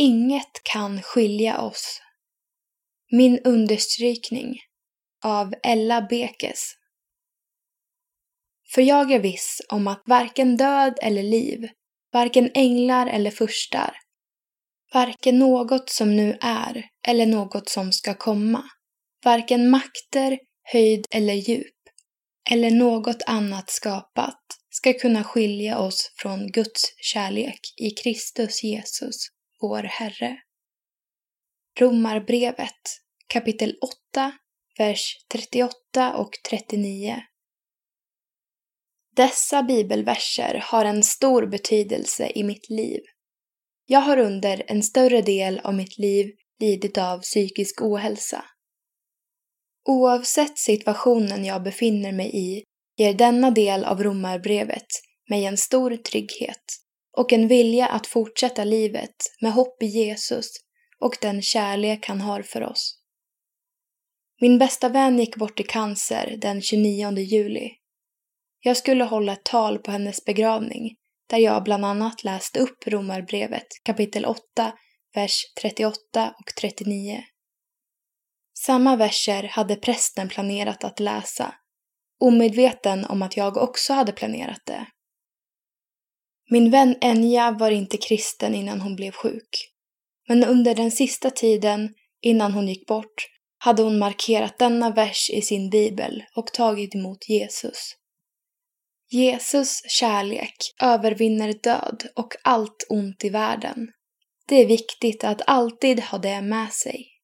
Inget kan skilja oss. Min understrykning av Ella Bekes. För jag är viss om att varken död eller liv, varken änglar eller furstar, varken något som nu är eller något som ska komma, varken makter, höjd eller djup, eller något annat skapat ska kunna skilja oss från Guds kärlek i Kristus Jesus, vår Herre. Romarbrevet kapitel 8, vers 38 och 39. Dessa bibelverser har en stor betydelse i mitt liv. Jag har under en större del av mitt liv lidit av psykisk ohälsa. Oavsett situationen jag befinner mig i ger denna del av Romarbrevet mig en stor trygghet och en vilja att fortsätta livet med hopp i Jesus och den kärlek han har för oss. Min bästa vän gick bort i cancer den 29 juli. Jag skulle hålla ett tal på hennes begravning där jag bland annat läste upp Romarbrevet kapitel 8, vers 38 och 39. Samma verser hade prästen planerat att läsa, omedveten om att jag också hade planerat det. Min vän Enja var inte kristen innan hon blev sjuk. Men under den sista tiden, innan hon gick bort, hade hon markerat denna vers i sin bibel och tagit emot Jesus. Jesus kärlek övervinner död och allt ont i världen. Det är viktigt att alltid ha det med sig.